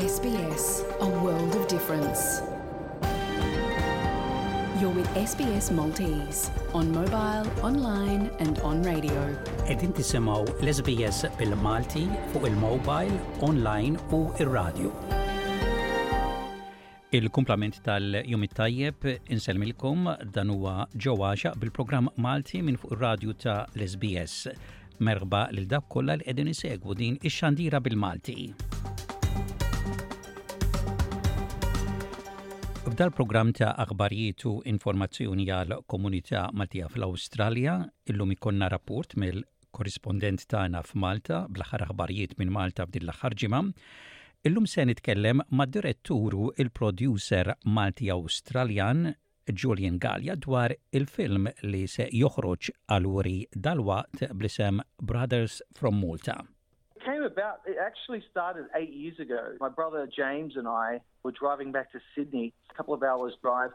SBS, a world of difference. You're with SBS Maltese on mobile, online and on radio. Edin tisimaw l-SBS bil-Malti fuq il-mobile, online u il-radio. Il-kumplament tal-Jum it-Tajjeb insellmilkom dan huwa ġo għaxa bil-programm Malti minn fuq ir-radju ta' l-SBS. Merħba lil dak kollha li qegħdin isegwu din ix-xandira bil-Malti. F'dal programm ta' aħbarijiet u informazzjoni għal komunità Maltija fl-Awstralja, illum ikonna rapport mill korrispondent tagħna f'Malta bl-aħħar aħbarijiet minn Malta f'din l-aħħar ġimgħa. Illum se nitkellem mad-direttur u il-producer Malti Awstraljan Julian Gallia dwar il-film li se joħroġ għaluri dal-waqt bl-isem Brothers from Malta. It came about, it actually started eight years ago. My brother James and I were driving back to Sydney, a couple of hours drive,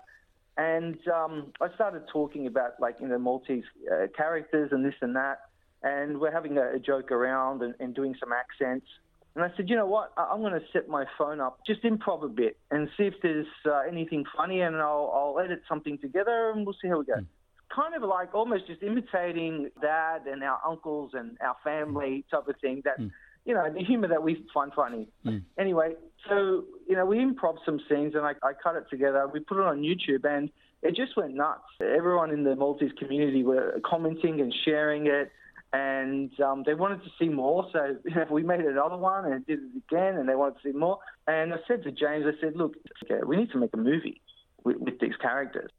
and um, I started talking about like you know Maltese uh, characters and this and that, and we're having a, a joke around and, and, doing some accents. And I said, you know what? I- am going to set my phone up, just improv a bit, and see if there's uh, anything funny, and I'll, I'll edit something together, and we'll see how we go. Mm kind of like almost just imitating dad and our uncles and our family mm. type of thing. That mm. you know the humor that we find funny. Mm. Anyway, so you know we improv some scenes and I, I cut it together. We put it on YouTube and it just went nuts. Everyone in the Maltese community were commenting and sharing it and um, they wanted to see more. So we made another one and did it again, and they wanted to see more. And I said to James, I said, look, okay, we need to make a movie with, with these characters.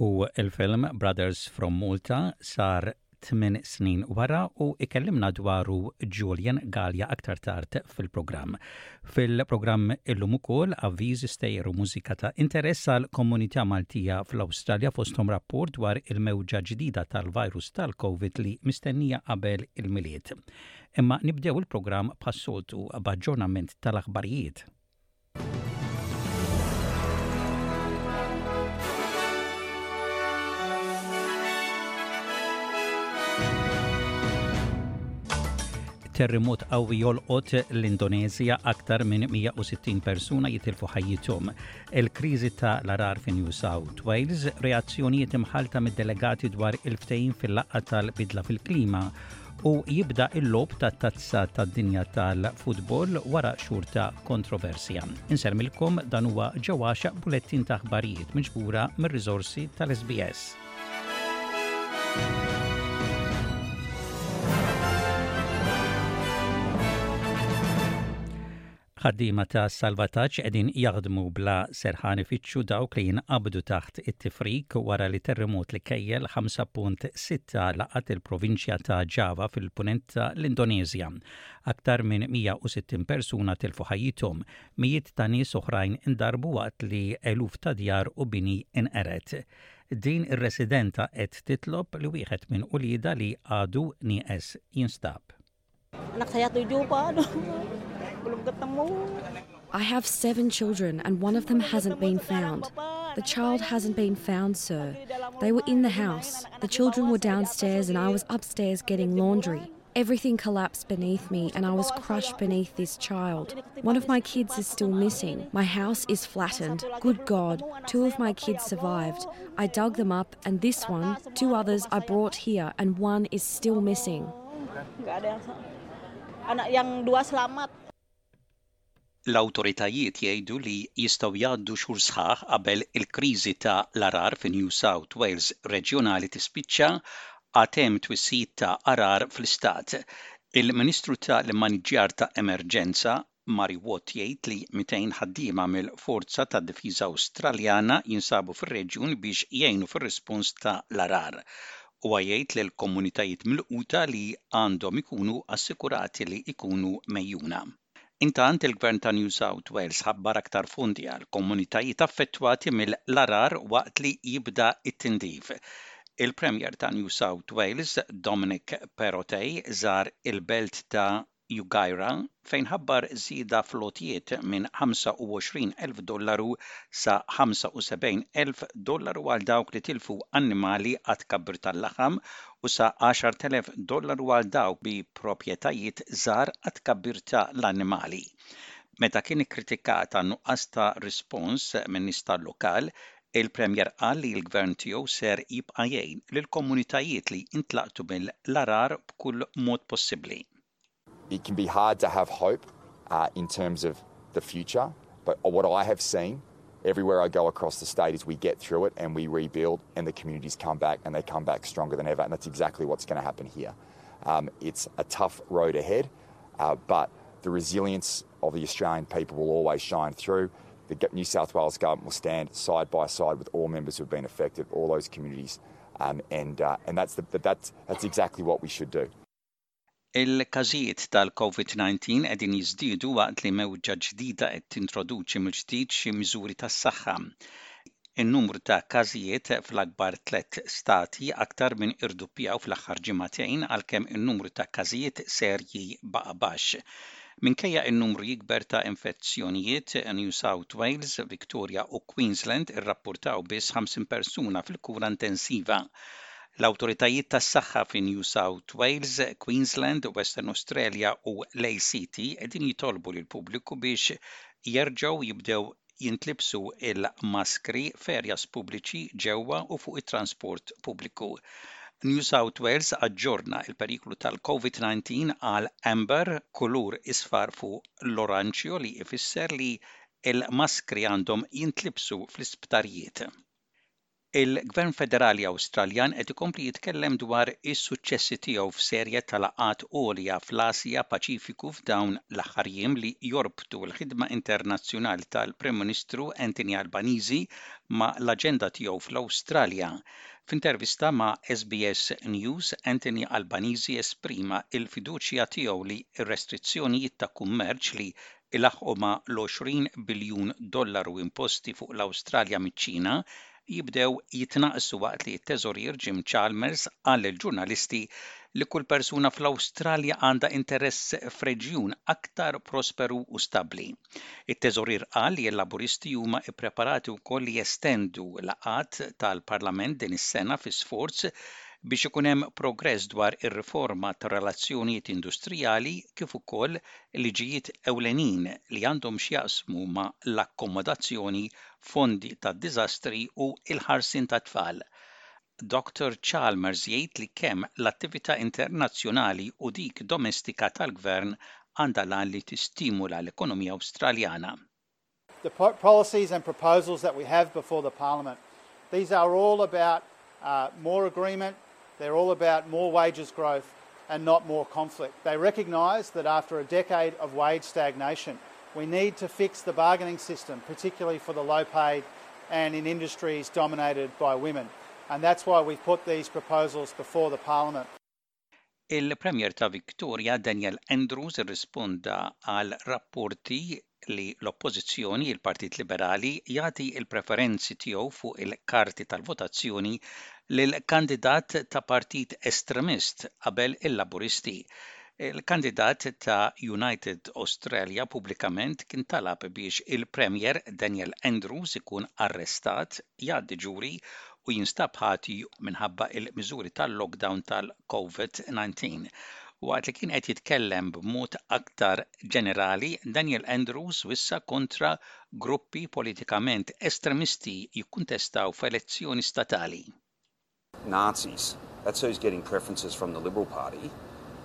U l-film Brothers from Malta sar tmien snin wara u ikellimna dwaru Julian Galea aktar tard fil-programm. Fil-programm illum ukoll avviżi stejjer u mużika ta' interess għal komunità Maltija fl-Awstralja fosthom rapport dwar il-mewġa ġdida tal-virus tal-Covid li mistennija qabel il-Milied. Imma nibdew il-programm bħas-soltu b'aġġornament tal-aħbarijiet. terremot qawwi jolqot l-Indonezja aktar minn 160 persuna jitilfu ħajjithom. Il-kriżi ta' l-arar fi New South Wales, reazzjonijiet imħalta mid-delegati dwar il-ftejn fil-laqqa tal-bidla fil-klima u jibda il-logħob tat-Tazza tad-Dinja tal-Futbol wara xhur ta' kontroversja. Insermilkom dan huwa ġewwaxa bulettin ta' aħbarijiet miġbura mir-riżorsi tal-SBS. Ħaddiema ta' salvataġġ qegħdin jaħdmu bla serħan ifittxu dawk li jinqabdu taħt it-tifrik wara li terremot li kejjel 5.6 laqat il-provinċja ta' Java fil-Punent ta' l-Indoneżja. Aktar minn 160 persuna tilfu ħajjithom, mijiet ta' nies oħrajn indarbu waqt li eluf ta' djar u bini inqered. Din ir-residenta qed titlob li wieħed minn uliedha li għadu nieqes jinstab. I have seven children, and one of them hasn't been found. The child hasn't been found, sir. They were in the house. The children were downstairs, and I was upstairs getting laundry. Everything collapsed beneath me, and I was crushed beneath this child. One of my kids is still missing. My house is flattened. Good God, two of my kids survived. I dug them up, and this one, two others I brought here and one is still missing. L-awtoritajiet jgħidu li jistgħu jgħaddu xhur sħaħ qabel il-kriżi ta' l-għarar fi New South Wales reġjonali tispiċċa, għad hemm twissijiet ta' għarar fl-istat. Il-Ministru ta' l-Immaniġġjar ta' Emerġenza, Mary Watt jgħid li 200 ħaddiema mill-Forza tad-Difiża Awstraljana jinsabu fir-reġjun biex jgħinu fir-rispons ta' l-għarar. Huwa jgħid lill-komunitajiet milquta li għandhom ikunu assikurati li jkunu megħjuna. Intant, il-Gvern ta' New South Wales ħabbar aktar fondi għall-komunitajiet affettwati mill-għarar waqt li jibda t-tindif. Il-Premier ta' New South Wales, Dominic Perrottet, żar il-belt ta' Yugaira, fejn ħabbar żieda fl-għotjiet minn 25,000 dollaru sa 75,000 dollaru għal dawk li tilfu annimali għat-tkabbir tal-laħam u sa 10,000 dollaru għal dawk bi proprjetajiet żgħar għat-tkabbir ta' l-annimali. Meta kien ikkritikat għan-nuqqas ta' rispons min-nies tal-lokal, il-Premier għalli il gvern tiegħu ser jibqa' jgħin lill-komunitajiet li intlaqtu mill-larar b'kull mod possibbli. It can be hard to have hope uh, in terms of the future, but what I have seen everywhere I go across the state is we get through it and we rebuild and the communities come back and they come back stronger than ever. And that's exactly what's going to happen here. Um, it's a tough road ahead, But the resilience of the Australian people will always shine through. The New South Wales Government will stand side by side with all members who have been affected, all those communities, um, and, uh, and that's, the, that's, that's exactly what we should do. Il-każijiet tal-COVID-19 qegħdin jiżdiedu waqt li mewġa ġdida qed tintroduċi mill-ġdid xi miżuri tas-saħħa. In-numru ta' każijiet fl-akbar tliet stati aktar minn irduppjaw fl-aħħar ġimagħtejn għalkemm in-numru ta' każijiet serji baqa' baxx. Minkejja n-numru jikber ta' infezzjonijiet, New South Wales, Victoria u Queensland irrappurtaw biss 50 persuna fil-kura intensiva. L-awtoritajiet tas-saħħa fi New South Wales, Queensland, Western Australia u l-ACT qegħdin jitolbu lill-pubbliku biex jerġgħu jibdew jintlibsu l-maskri f'areas pubbliċi ġewwa u fuq it-transport pubbliku. New South Wales aġġorna l-periklu tal-COVID-19 għal amber, kulur isfar fuq l-oranġjo li jfisser li l-maskri għandhom jintlibsu fl-isptarijiet. Il-Gvern Federali Awstraljan qed ikompli jitkellem dwar is-suċċessi tiegħu f'serje ta' laqgħat għolja fl-Asja Paċifiku f'dawn l-aħħar jiem li jorbtu l-ħidma internazzjonali tal-Prim Ministru Anthony Albanizi ma' l-aġenda tiegħu fl-Awstralja. F'intervista ma' SBS News, Anthony Albanizi esprima l-fiduċja tiegħu li r-restrizzjonijiet ta' kummerċ li ilaħħqu ma' l-20 biljun dollaru imposti fuq l-Awstralja miċ-Ċina jibdew jitnaqqsu waqt li t-Teżorier Jim Chalmers qal lill-ġurnalisti li kull persuna fl-Awstralja għandha interess f'reġjun aktar prosperu u stabbli. It-Teżorier qal li l-Laburisti huma ppreparati wkoll li jestendu laqgħat tal-Parlament din is-sena fi sforz biex ikun hemm progress dwar ir-riforma tar-relazzjonijiet industrijali kif ukoll il-liġijiet ewlenin li għandhom x'jaqsmu ma' l-akkomodazzjoni, fondi ta' diżastri u l-ħarsien tat-tfal. Dottor Chalmers jgħid li kemm l-attività internazzjonali u dik domestika tal-Gvern għandha l-għan li tistimula l-ekonomija Awstraljana. The policies and proposals that we have before the Parliament These are all about uh, more agreement, They're all about more wages growth and not more conflict. They recognise that after a decade of wage stagnation, we need to fix the bargaining system, particularly for the low paid and in industries dominated by women. And that's why we've put these proposals before the parliament. Il-Premier ta' Victoria, Daniel Andrews irrisponda għal rapporti li l-Oppożizzjoni, il-Partit Liberali, jagħti l-preferenzi tiegħu fuq il-karti tal-votazzjoni lil kandidat ta' partit estremist qabel il-Laburisti. Il-kandidat ta' United Australia pubblikament kien talab biex il-Premier, Daniel Andrews, ikun arrestat, jgħaddi ġuri u jinstab ħati minħabba l-miżuri tal-lockdown tal-COVID-19. Waqt li kien qed jitkellem b'mod aktar ġenerali, Daniel Andrews wissa kontra gruppi politikament estremisti jikkuntestaw f'elezzjoni statali. Nazis, that's how he's getting preferences from the Liberal Party,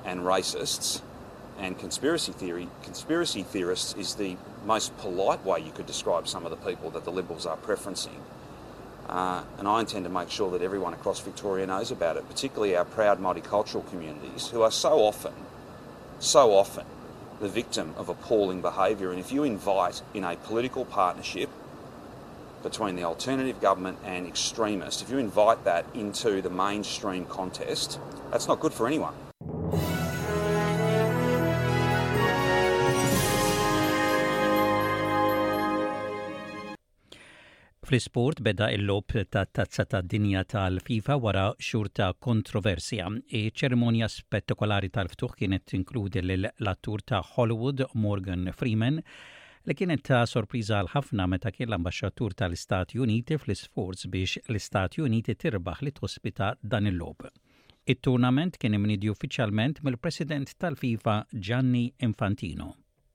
and racists, and conspiracy theory, conspiracy theorists is the most polite way you could describe some of the people that the Liberals are preferencing. Uh, and I intend to make sure that everyone across Victoria knows about it, particularly our proud multicultural communities who are so often, so often, the victim of appalling behaviour. And if you invite in a political partnership between the alternative government and extremists, if you invite that into the mainstream contest, that's not good for anyone. Fl-isport beda il-logħob tat-Tazza tad-Dinja tal-FIFA wara xhur ta' kontroversja. Iċ-ċerimonja spettakolari tal-ftuħ kienet tinkludi lill-attur ta' Hollywood Morgan Freeman, li kienet ta' sorpriża għal ħafna meta kien l-Ambaxxatur tal-Istati Uniti fl-isforz biex l-Istati Uniti tirbaħ li tospita dan il-logħob. It-turnament kien imniedi uffiċjalment mill-President tal-FIFA Gianni Infantino.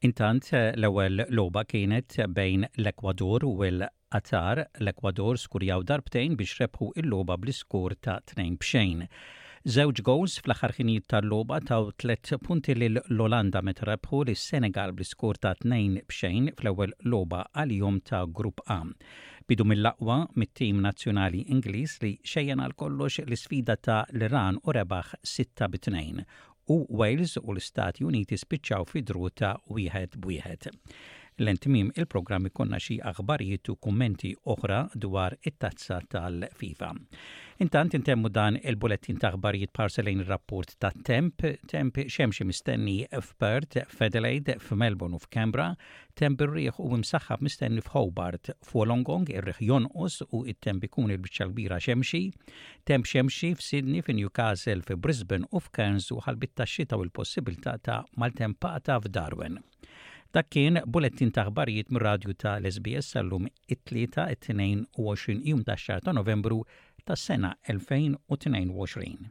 Intant, l-ewwel logħba kienet bejn l-Ekwador u l-Qatar, l-Ekwador skurjaw darbtejn biex rebħu l-logħba bl-iskur ta' tnejn b'xejn. Żewġ gowls fl-aħħar ħinijiet tal-logħba taw tliet punti lil l-Olanda meta rebħu lis-Senegal bl-iskur ta' tnejn b'xejn fl-ewwel logħba għalihom ta' Grupp A. Bidu mill-aqwa mit-tim nazzjonali Ingliż li xejjen għal kollox l-isfida ta' l-Iran u rebaħ sitta bi tnejn u Wales u l-Istati Uniti spiċċaw fi draw ta' wieħed b'wieħed. Lejn tmiem il-programm ikollna xi aħbarijiet u kummenti oħra dwar it-Tazza tal-FIFA. Intant intemmu dan il-bulettin ta' aħbarijiet parsa lejn ir-rapport tat-temp, temp xemxi mistenni f'Perth, f'Adelaide, f'Melbourne u f'Canberra, Temp ir-riħ u imsaħħab mistenni f'Hobart. F'Wolongong ir-riħ jonqos u t-temp ikun il-biċċa l-kbira xemxi. Temp xemxi f'Sydney, fi Newcastle, fi Brisbane u f'Cairns u ħalbiet tax-xita u l-possibilità ta' maltempata f'Darwin. Dak kien bulettin ta' aħbarijiet mir-radju ta' l-SBS sal-lum it-Tlieta, it-22 jum tax-xahar ta' Novembru tas-sena 2022.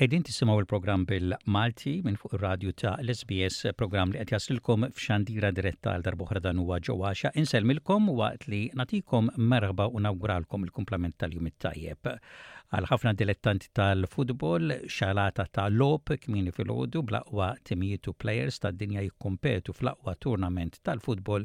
Edin tisimaw il-program bil-Malti minn fuq il-radju ta' l-SBS, program li qed jaslilkom f'xandira diretta għal darbohra dan huwa ġewwaxa. Inselmilkom waqt li natikom merħba u nawguralkom il-komplement tal-jum it-tajjeb. Għal ħafna dilettanti tal-futbol, xalata ta' lob kmini fil-ħodu blaqwa timijiet u players tad-dinja jikkompetu fl-aqwa turnament tal-futbol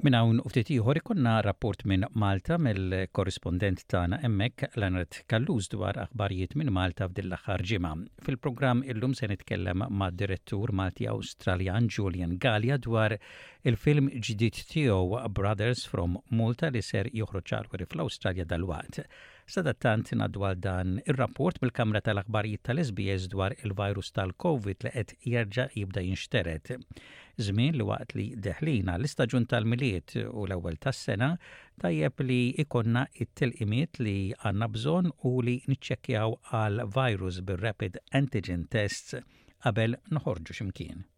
Minn hawn u ftit ieħor ikonna rapport minn Malta mill-korrispondent tagħna hemmhekk Leonard Kalluz dwar aħbarijiet minn Malta f'din l-aħħar ġimgħa. Fil-programm illum se nitkellem mad-direttur Malti Awstraljan Julian Gallia dwar Il-film ġdid tiegħu Brothers from Malta li ser joħroġ ċarweri fl-Awstralja dalwaqt. Sadattant ngħaddu għal dan ir-rapport mill-Kamra tal-Aħbarijiet tal-SBS dwar il-virus tal-Covid li qed jerġa' jibda jinxtered. Żmien li waqt li deħlina l-istaġun tal-milied u l-ewwel tas-sena tajjeb li ikonna it-tilqimiet li għandna bżonn u li niċċekkjaw għal virus bir-rapid antigen tests qabel noħorġu x'imkien.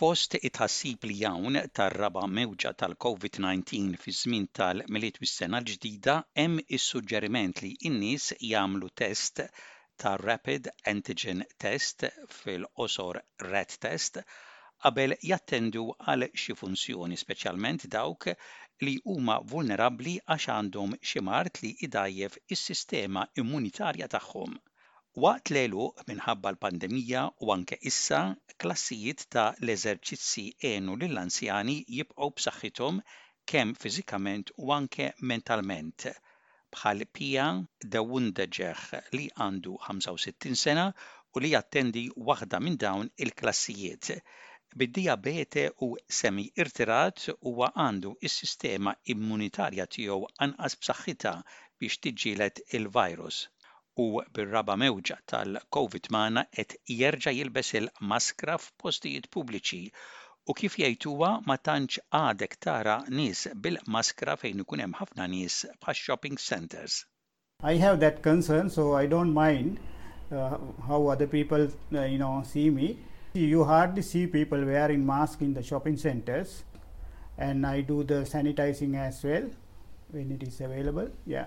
Fost it-tħassib li hawn tar-raba' mewġa tal-COVID-19 fiż-żmien tal-Milied u s-Sena l-Ġdida hemm is-suġġeriment li n-nies jagħmlu test ta' rapid antigen test, fil-qosor rat test, qabel jattendu għal xi funzjoni, speċjalment dawk li huma vulnerabbli għax għandhom xi mard li jdgħajjef is-sistema immunitarja tagħhom. Waqt l-għeluq minħabba l-pandemija u anke issa, klassijiet ta' l-eżerċizzi għenu lill-anzjani jibqgħu b'saħħithom kemm fiżikament u anke mentalment. bħal Pia de Wunderjerg li għandu 65 sena u li jattendi waħda minn dawn il-klassijiet. Bid-dijabete u semi-irtirat, huwa għandu s-sistema immunitarja tiegħu anqas b'saħħitha biex tiġġieled il-virus. u bir-raba' mewġa tal-Covid magħna qed jerġa' jilbes il-maskra f'postijiet pubbliċi u kif jgħid huwa ma tantx għadek tara nies bil-maskra fejn ikun hemm ħafna nies bħax-shopping centres. I have that concern so I don't mind how other people you know see me. You hardly see people wearing mask in the shopping centres and I do the sanitizing as well when it is available yeah.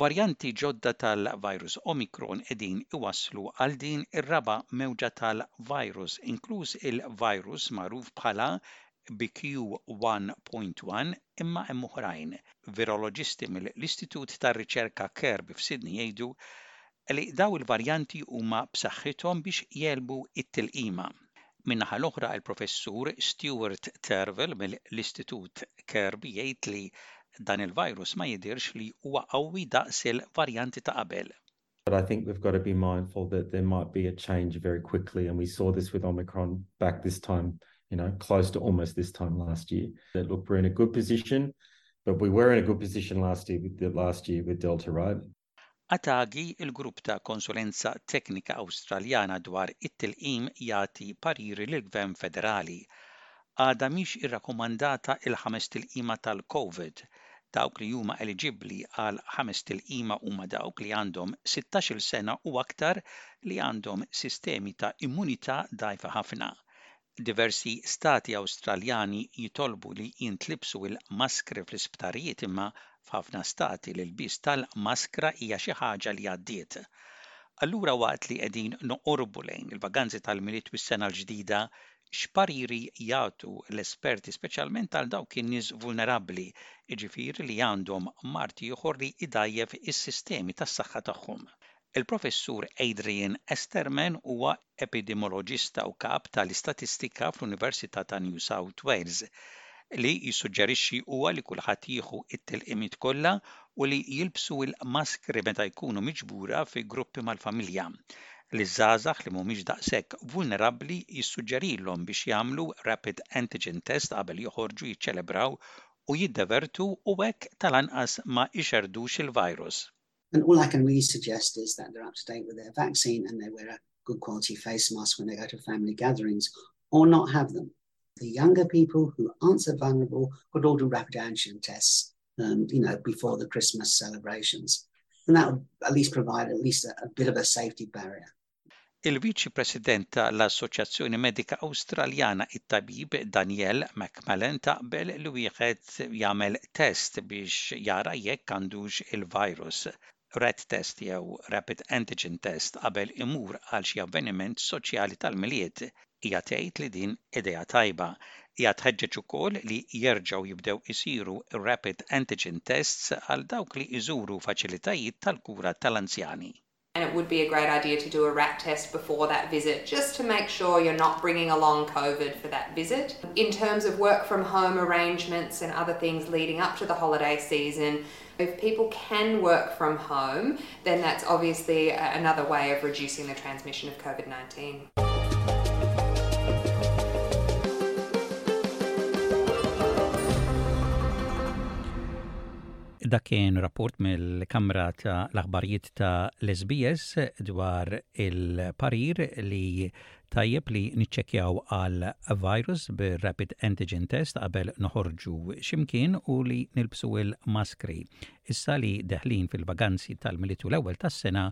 Varjanti ġodda tal-virus Omicron qegħdin iwasslu għal din ir-raba' mewġa tal-virus, inkluż il-virus magħruf bħala BQ.1.1, imma hemm oħrajn. Viroloġisti mill-Istitut tar-Riċerka Kirby f'Sydney jgħidu li dawn il-varjanti huma b'saħħithom biex jegħlbu t-tilqima. Min-naħa l-oħra, il-Professur Stuart Turville mill-Istitut Kirby jgħid li dan il-virus ma jidhirx li huwa qawwi daqs il-varjanti ta' qabel. But I think we've got to be mindful that there might be a change very quickly and we saw this with Omicron back this time, you know, close to almost this time last year. That look, we're in a good position, but we were in a good position last year with Delta, right? ATAGI, il-grupp ta' konsulenza teknika Awstraljana dwar it-tilqim jagħti pariri lill-Gvern Federali. Għadha mhix irrakkomandata l-ħames tilqima tal-Covid. Dawk li huma eliġibbli għal ħames tilqima huma dawk li għandhom sittax-il sena u aktar li għandhom sistemi ta' immunità dgħajfa ħafna. Diversi Stati Awstraljani jitolbu li jintlibsu l-maskri fl-isptarijiet imma f'ħafna Stati l-ilbies tal-maskra hija xi ħaġa li għaddiet. Allura waqt li qegħdin noqorbu lejn il-vaganzi tal-Milied u s-Sena l-Ġdida, x'pariri jagħtu l-esperti speċjalment għal dawk in-nies vulnerabbli, jiġifieri li għandhom mard ieħor li jdgħajjef is-sistemi tas-saħħa tagħhom? Il-Professur Adrian Esterman huwa epidemoloġista u kap tal-istatistika fl-Università ta' New South Wales. Li jissuġġerixxi huwa li kulħadd jieħu t-tilqimiet kollha u li jilbsu l-maskri meta jkunu miġbura fi gruppi mal-familja. Liż-żgħażagħ li mhumiex daqshekk vulnerabbli jissuġġerilhom biex jagħmlu rapid antigen test qabel joħorġu jiċċelebraw u jiddevertu u hekk tal-anqas ma ixerrdux il-virus. And all I can really suggest is that they're up to date with their vaccine and they wear a good quality face mask when they go to family gatherings or not have them. The younger people who aren't so vulnerable could all do rapid antigen tests, um, you know, before the Christmas celebrations. And that would at least provide at least a, a bit of a safety barrier. Il-Viċi President ta' l-Assoċjazzjoni Medika Awstraljana it-Tabib Danielle McMallen taqbel li wieħed jagħmel test biex jara jekk għandux il-virus, rat test jew rapid antigen test qabel imur għal xi avveniment soċjali tal-Milied. Hija tgħid li din idea tajba. Hija tħeġġeġ ukoll li jerġgħu jibdew isiru rapid antigen tests għal dawk li jżuru faċilitajiet tal-kura tal-anzjani. and it would be a great idea to do a rat test before that visit just to make sure you're not bringing along COVID for that visit. In terms of work from home arrangements and other things leading up to the holiday season, if people can work from home, then that's obviously another way of reducing the transmission of COVID 19. Da kien rapport mill-Kamra ta' l-Aħbarijiet ta' l-SBS dwar il-parir li tajjeb li niċċekkjaw għal virus bir-rapid antigen test qabel noħorġu x'imkien u li nilbsu l-maskri. Issa li deħlin fil-vaganzi tal-Milied u l-ewwel tas-sena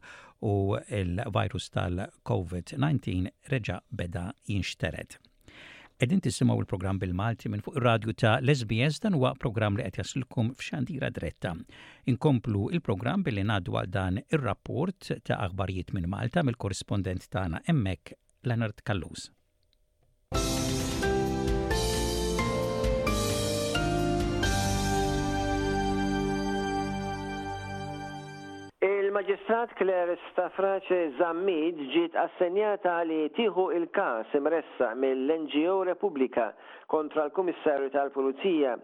u l-virus tal-COVID-19 reġa' beda jinxtered. Qegħdin tisimgħu l-programm bil-Malti minn fuq ir-radju ta' l-SBS dan huwa programm li qed jaslilkom f'xandira diretta. Inkomplu il-programm billi ngħaddu għal dan ir-rapport ta' aħbarijiet minn Malta mill-korrispondent tagħna hemmhekk Leonard Kallus. Il-Maġistrat Claire Stafrace Zammit ġiet assenjata li tieħu l-każ imressaq mill-NGO Repubblika kontra l-Kummissarju tal-Pulizija.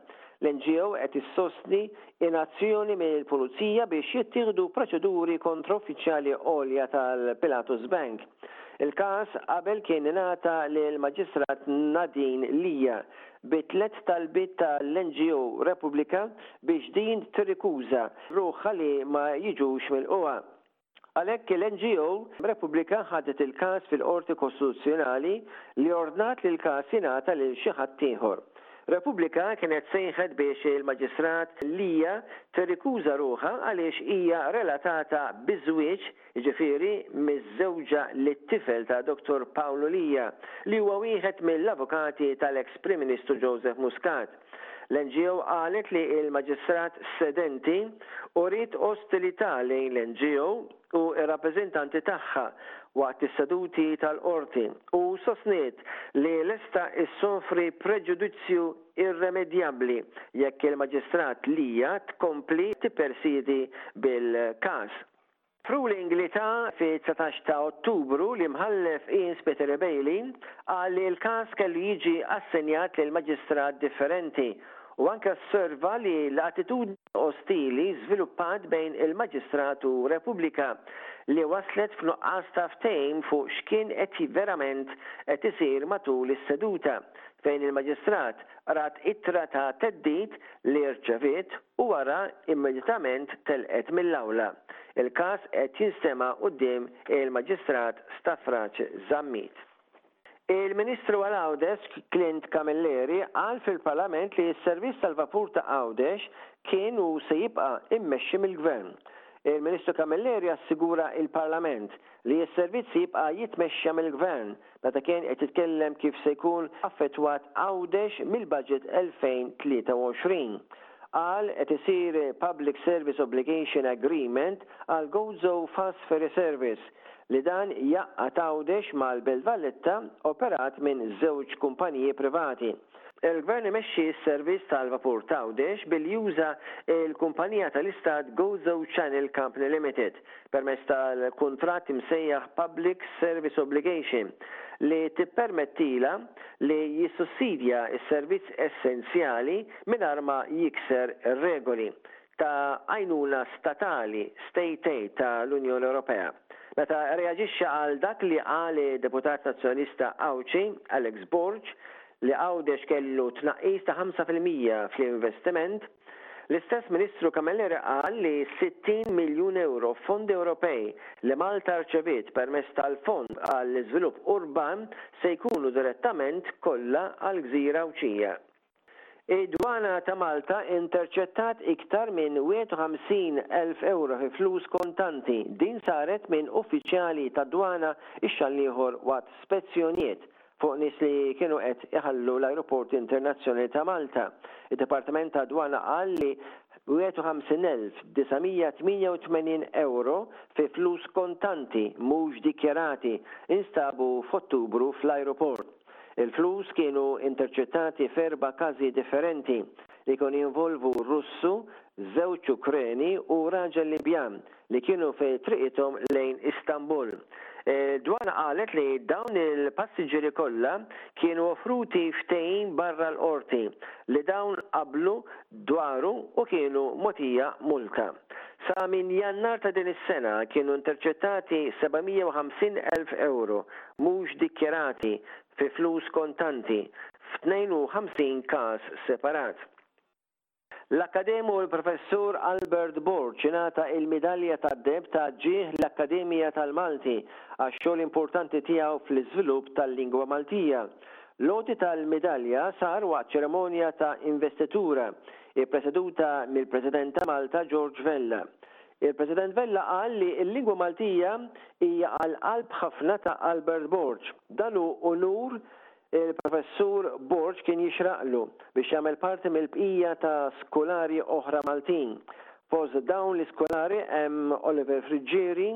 L-NGO qed issostni inazzjoni mill-Pulizija biex jittieħdu proċeduri kontra uffiċjali għolja tal-Pilatus Bank. Il-każ qabel kien ingħata lill-Maġistrat Nadine Lia bi tliet talbiet tal-NGO Repubblika biex din tirrikuża ruħ ħalli ma jiġux milqugħa. Għalhekk il-NGO Repubblika ħadet il-każ fil-Qorti Kostituzzjonali li ordnat li l-każ jingħata lil xi ħadd ieħor. Repubblika kienet sejħet biex il-Maġistrat Lia tirrikuża ruħha għaliex hija relatata biż-żwieġ jiġifieri miżżewġa lit-tifel ta' Dottor Paolo Lia, li huwa wieħed mill-avukati tal-eks Prim Ministru Joseph Muscat. L-NGO qalet li l-Maġistrat sedenti uriet ostilità lejn l-NGO u r-rappreżentanti tagħha waqt is-seduti tal-Qorti u sostniet li lesta issofri preġudizzju irremedjabbli jekk il-Maġistrat Lia tkompli tippersidi bil-każ. F'ruling li ta fit-dsatax ta' Ottubru, l-Imħallef Ian Spiteri Bailey qal li l-każ kellu jiġi assenjat lil maġistrat differenti u anke osserva li l-attitudni ostili żviluppat bejn il-maġistrat u Repubblika li wasslet f'nuqqas ta' ftehim fuq x'kien qed verament qed isir matul is-seduta fejn il-maġistrat Qrat ittra ta' theddid li rċeviet u wara immedjatament telqet mill-awla. Il-każ qed jinstema' quddiem il-Maġistrat Stafraċ Zammit. Il-Ministru għal Għawdex Clint Camilleri qal fil-Parlament li s-servizz tal-vapur ta' Għawdex kien u se jibqa' immexxi mill-Gvern. Il-Ministru Camilleri assigura il-Parlament li s-servizz jibqa' jitmexxa mill-Gvern meta kien qed jitkellem kif se jkun affettwat Għawdex mill-Budget 2023. Qal qed isir Public Service Obligation Agreement għal Gozo Fast Ferry Service li dan jgħaqqad Għawdex mal-Belt Valletta operat minn żewġ kumpaniji privati. Il-Gvern imexxi s-servizz tal-vapur t'Għawdex billi juża l-kumpanija tal-Istat Gozo Channel Company Limited. permezz tal-kuntratt imsejjaħ Public Service Obligation, li tippermettilha li jissussidja s-servizz essenzjali mingħajr ma jikser ir-regoli ta' għajnuna statali, state aid, ta' l-Unjoni Ewropea. Meta rreaġixxa għal dak li qal id-Deputat Nazzjonalista Għawdxi, Alex Borg, li Għawdex kellu tnaqqis ta' ħamsa fil-mija fl-investiment, L-istess Ministru Camilleri qal li 60 miljun ewro f'fondi Ewropej li Malta rċeviet permezz tal-Fond għall-Iżvilupp Urban se jkunu direttament kollha għall-gżira Għawdxija. Id-Dwana ta' Malta interċettat iktar minn 51 elf ewro fi flus kontanti. Din saret minn uffiċjali tad-Dwana x-xahar l-ieħor waqt spezzjonijiet fuq nies li kienu qed iħallu l-Ajruport Internazzjonali ta' Malta. Id-Dipartiment tad-Dwana qal li 51,988 ewro fi flus kontanti mhux dikjarati instabu f'Ottubru fl-ajruport. Il-flus kienu interċettati f'erba' każi differenti li kienu jinvolvu Russu, żewġ Ukreni u raġel Libjan, li kienu fi triqithom lejn Istanbul. Dwana qalet li dawn il-passiġġieri kollha kienu offruti ftehim barra l-Qorti li dawn qablu dwaru u kienu mogħtija multa. Sa minn Jannar ta' din is-sena kienu interċettati 750 elf ewro mhux dikjarati fi flus kontanti f'52 każ separat. L-akkademiu l Professur Albert Borg ingħata il-Midalja tad-Deheb ta' ġieħ l-Akkademija tal-Malti għax-xogħol importanti tiegħu fl-iżvilupp tal-lingwa Maltija. L-għoti tal-midalja sar waqt ċeremonja ta' investitura ippreseduta mill-President ta' Malta George Vella. Il-President Vella qal li l-lingwa Maltija hija għall-qalb ħafna ta' Albert Borg. Dan hu unur Il-Professur Borg kien jixraqlu biex jagħmel parti mill-bqija ta' skolari oħra Maltin. Fost dawn l-iskolari hemm Oliver Friggieri,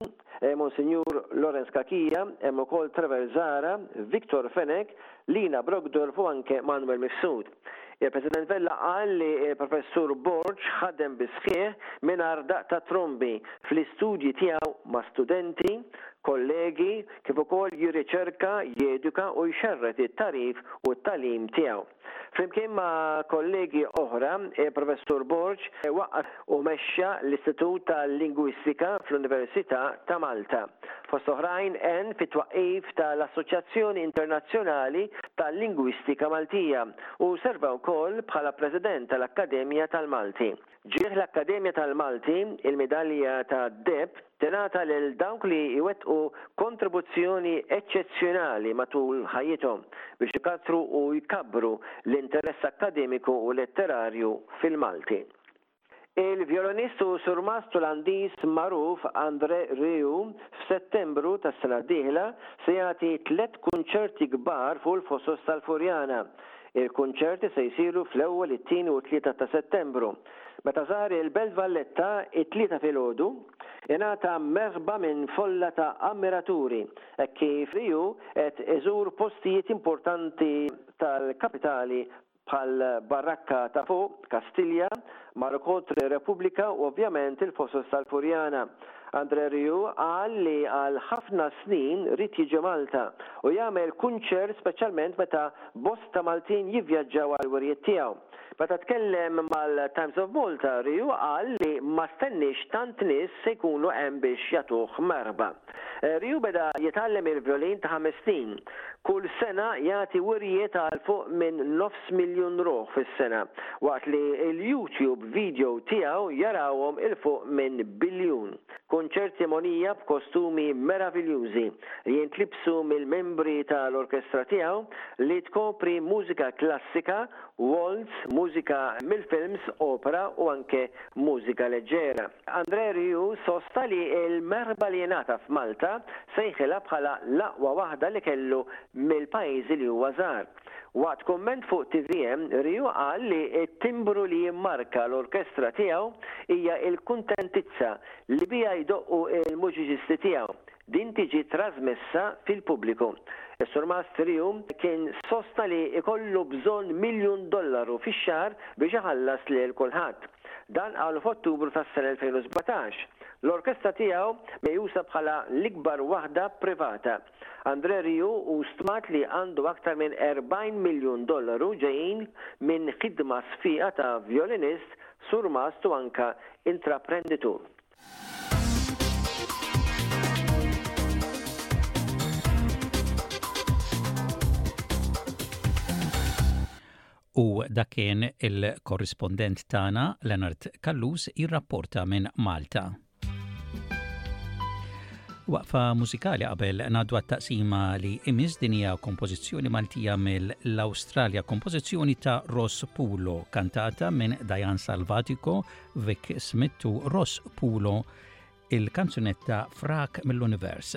Monsinjur Lawrence Cachia, hemm ukoll Trevor Zahra, Victor Fenech, Lina Brockdorff u anke Manuel Mifsud. Il-President Vella qal li l-Professur Borg ħadem bis-sħiħ mingħajr daqq ta' trombi fl-istudji tiegħu ma' studenti, kollegi, kif ukoll jirriċerka, jeduka u jxerred it-tagħrif u t-tagħlim tiegħu. Flimkien ma' kollegi oħra, il-Professur Borg waqqaf u mexxa l-Istitut tal-Lingwistika fl-Università ta' Malta. Fost oħrajn għen fit-twaqqif tal-Assoċjazzjoni Internazzjonali tal-Lingwistika Maltija u serva wkoll bħala President tal-Akkademja tal-Malti. Ġieħ l-Akkademja tal-Malti, il-midalja tad-deheb tingħata lil dawk li jwettqu kontribuzzjoni eċċezzjonali matul ħajjithom biex ikattru u jkabbru l-interess akkademiku u letterarju fil-Malti. Il-vjolonist u surmastru Landiż magħruf André Rieu f'Settembru tas-sena d-dieħla se jagħti tliet kunċerti kbar fuq il-fosos tal-Furjana, Il-kunċerti se jsiru fl-ewwel, it-tieni u t-tlieta ta' Settembru. Meta żar il-Belt Valletta t-Tlieta filgħodu, ingħata merħba minn folla ta' ammiraturi hekk kif li hu qed iżur postijiet importanti tal-kapitali bħal Barrakka ta' Fuq, Kastilja, Marokotre, Repubblika u ovvjament il-Fosos tal-Furjana. Andre Rieu qal li għal ħafna snin ried jiġi Malta u jagħmel kunċert speċjalment meta Bosta Maltin jivvjaġġaw għall-wirjiet tiegħu. Meta tkellem mal-Times of Malta, Riu qal li ma stenniex tant nies se jkunu hemm biex jagħtuh merħba. Riu beda jitgħallem il-vjolin ta' ħames snin. Kull sena jagħti wirjiet għal fuq minn nofs miljun ruħ fis-sena, waqt li l-YouTube video tiegħu jarawhom 'il fuq minn biljun. Tkun ċertimonija b'kostumi meraviljużi li jintlibsu mill-membri ta' l-orkestra tiegħu li tkopri mużika klassika, waltz, mużika mill-films, opera u anke mużika leġġera. André Rieu sosta li l-merħba li jingħata f'Malta sejħilha bħala l-aqwa waħda li kellu mill-pajjiżi li huwa żar. Waqt kumment fuq tvm, Riu qal li t-timbru li jimmarka l-orkestra tiegħu hija l-kuntentizza li biha jdoqqu l-muġiċisti tiegħu. Din tiġi trażmessa fil-pubbliku. Is-Surmast Riu kien sostna li jkollu bżonn miljun dollaru fix-xahar biex iħallas lil kulħadd. Dan qalu f'Ottubru tas-sena 2017. L-orkestra tiegħu meqjusa bħala l-ikbar waħda privata. André Rieu hu stmat li għandu aktar minn 40 miljun dollaru ġejjin minn ħidma sfieqa ta' vjolinist, surmast u anke intraprenditur. U dak kien il-korrispondent tagħna Leonard Callus jirrapporta minn Malta. Waqfa mużikali qabel ngħaddu għat-taqsima li imiss din hija kompożizzjoni Maltija mill-Awstralja, kompożizzjoni ta' Ross Pulo, kantata minn Diane Salvatico, Vic Smith u Ross Pulo, il-kanzunetta Frak mill-Univers.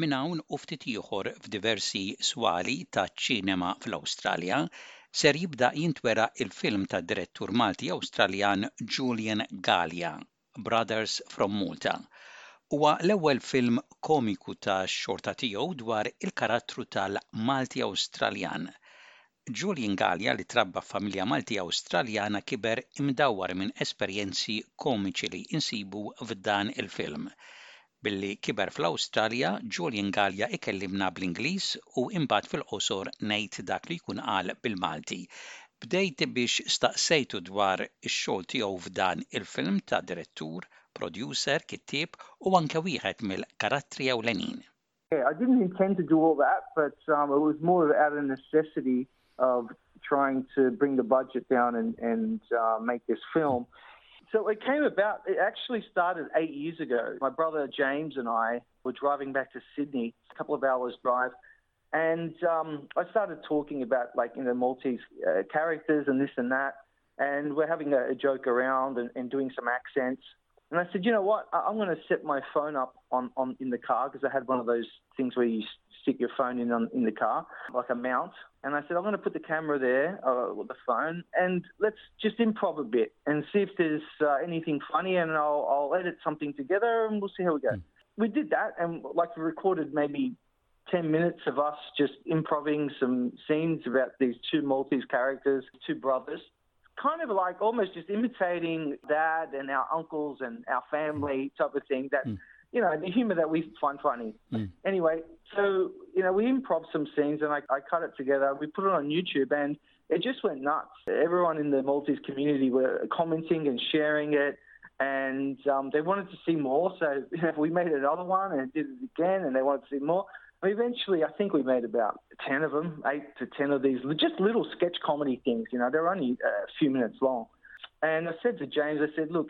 Minn hawn u ftit ieħor f'diversi swali taċ-ċinema fl-Awstralja ser jibda jintwera l-film tad-direttur Malti-Awstraljan Julian Galea, Brothers from Malta. Huwa l-ewwel film komiku tax-xorta tiegħu dwar il-karattru tal-Malti Awstraljan. Julian Galea li trabba f'familja Malti Awstraljana kiber imdawwar minn esperjenzi komiċi li insibu f'dan il-film. Billi kiber fl-Awstralja, Julian Galea ikellimna bl-Ingliż u imbagħad fil-qosor ngħid dak li jkun qal bil-Malti. Bdejt biex staqsejtu dwar ix-xogħol tiegħu f'dan il-film ta' direttur, producer, kittieb u anke wieħed mill-karattri ewlenin. I didn't intend to do all that but it was more out of necessity of trying to bring the budget down and, and uh, make this film. So it came about, it actually started eight years ago. My brother James and I were driving back to Sydney, a couple of hours drive. And um, I started talking about like, you know, Maltese uh, characters and this and that. And we're having a, a joke around and, and, doing some accents. And I said, you know what? I, am going to set my phone up on, on in the car because I had one of those things where you stick your phone in on, in the car, like a mount and I said, I'm going to put the camera there, uh, or the phone, and let's just improv a bit and see if there's uh, anything funny, and I'll, I'll, edit something together and we'll see how we go. Mm. We did that, and like we recorded maybe 10 minutes of us just improving some scenes about these two Maltese characters, two brothers, kind of like almost just imitating dad and our uncles and our family hmm. type of thing that mm you know, the humour that we find funny. Mm. Anyway, so, you know, we improv some scenes and I, I cut it together. We put it on YouTube and it just went nuts. Everyone in the Maltese community were commenting and sharing it and um, they wanted to see more. So we made another one and did it again, and they wanted to see more. eventually, I think we made about 10 of them, eight to 10 of these just little sketch comedy things. You know, they're only a few minutes long. And I said to James, I said, look,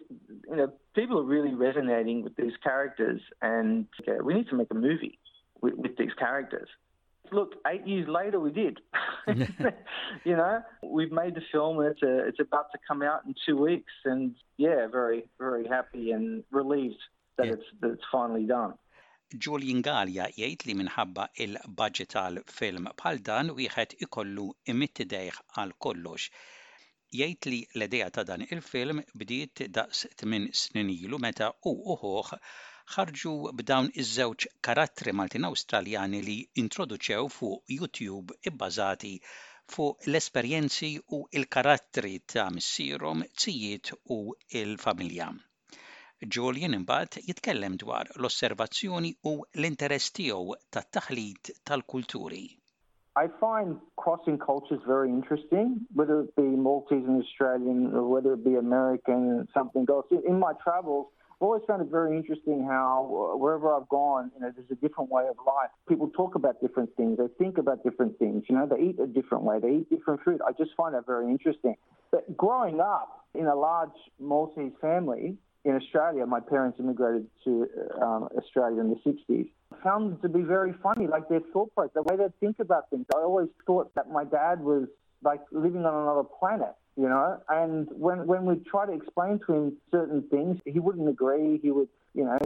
you know, people are really resonating with these characters, and okay, we need to make a movie with, with these characters. Look, eight years later we did. you know, we've made the film and it's, a, it's about to come out in two weeks. And yeah, very, very happy and relieved that, yeah. it's, that it's finally done. Julian Gallia jgħid li minħabba il-budget tal-film bħal dan wieħed ikollu imittidejh għal kollox. Jgħid li l-idea ta' dan il-film bdiet daqs tmien snin ilu meta hu u ħuh ħarġu b'dawn iż-żewġ karattri Maltin-Awstraljani li introduċew fuq YouTube ibbażati fuq l-esperjenzi u l-karattri ta' missierhom, zijiet u l-familja. Julian imbagħad jitkellem dwar l-osservazzjoni u l-interess tiegħu tat-taħlit tal-kulturi. I find crossing cultures very interesting, whether it be Maltese and Australian or whether it be American and something else. In my travels, I've always found it very interesting how uh, wherever I've gone, you know, there's a different way of life. People talk about different things. They think about different things. You know, they eat a different way. They eat different food. I just find that very interesting. But growing up in a large Maltese family, in Australia. My parents immigrated to um, Australia in the 60s. found them to be very funny, like their thought process, the way they think about things. I always thought that my dad was like living on another planet, you know. And when when we try to explain to him certain things, he wouldn't agree. He would, you know,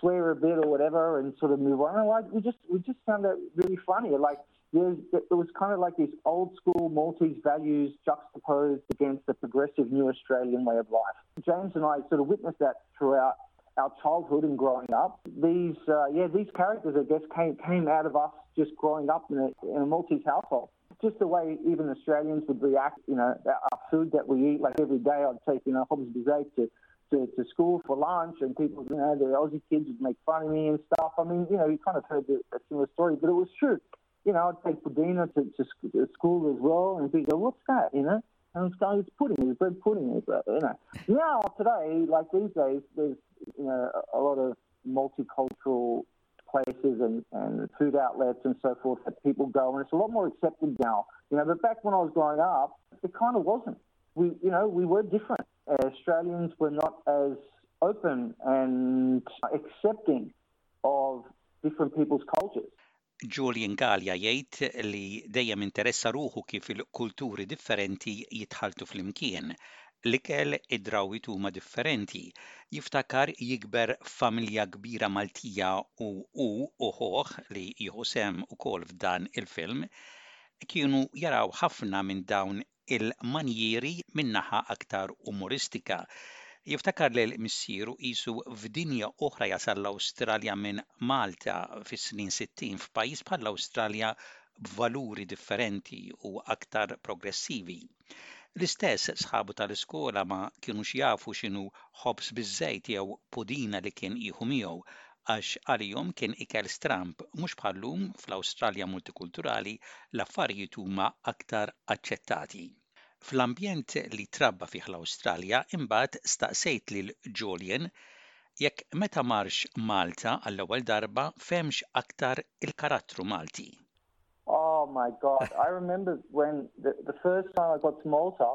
swear a bit or whatever, and sort of move on. And like we just we just found that really funny. Like it was kind of like these old school Maltese values juxtaposed against the progressive new Australian way of life. James and I sort of witnessed that throughout our childhood and growing up. These, uh, yeah, these characters, I guess, came, came out of us just growing up in a, in a Maltese household. Just the way even Australians would react, you know, our food that we eat, like every day I'd take, you know, Hobbs Bizet to to, to, school for lunch, and people, you know, the Aussie kids would make fun of me and stuff. I mean, you know, you kind of heard the, a similar story, but it was true you know, I'd take Pudina to, to school as well, and he'd go, "What's that?" You know, and it's going. It's pudding, It's bread pudding, his, you know. Now today, like these days, there's you know a lot of multicultural places and, and food outlets and so forth that people go, and it's a lot more accepted now. You know, but back when I was growing up, it kind of wasn't. We, you know, we were different. Australians were not as open and accepting of different people's cultures. Julian Galea jgħid li dejjem interessa ruħu kif il-kulturi differenti jitħalltu flimkien. L-ikel, id-drawwiet huma differenti. Jiftakar jikber f'familja kbira Maltija u hu u ħuh, li jieħu sehem ukoll f'dan il-film, kienu jaraw ħafna minn dawn il-manjieri minn naħa aktar umoristika. Jiftakar lil missieru qisu f'dinja oħra jasal l-Awstralja minn Malta fis-snin sittin f'pajjiż bħall-Awstralja b'valuri differenti u aktar progressivi. L-istess sħabu tal-iskola ma kinux jafu x'inhu ħobż biż-żejt jew pudina li kien jieħu miegħu għax għalihom kien ikel stramb, mhux bħal-lum fl-Awstralja multikulturali l-affarijiet huma aktar aċċettati. Fl-ambjent li trabba fih l-Awstralja imbagħad staqsejt lil Julian jekk meta marx Malta għall-ewwel darba fehmx aktar il-karattru Malti. Oh my God, I remember when the first time I got to Malta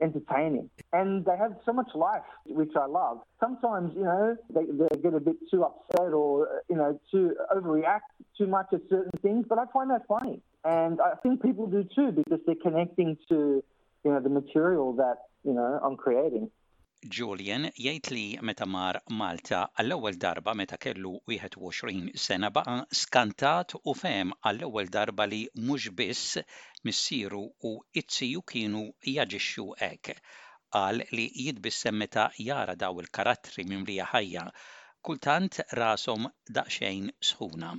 entertaining. And they have so much life, which I love. Sometimes, you know, they, they get a bit too upset or, you know, too overreact too much at certain things, but I find that funny. And I think people do too because they're connecting to, you know, the material that, you know, I'm creating. Julian jgħid li meta mar Malta għall-ewwel darba meta kellu 21 sena baqa' skantat u fehem għall-ewwel darba li mhux biss Missieru u t-tiju kienu jaġixxu hekk. Qal li jitbissem meta jara daw il-karattri mimlija ħajja. Kultant rashom daqsxejn sħuna.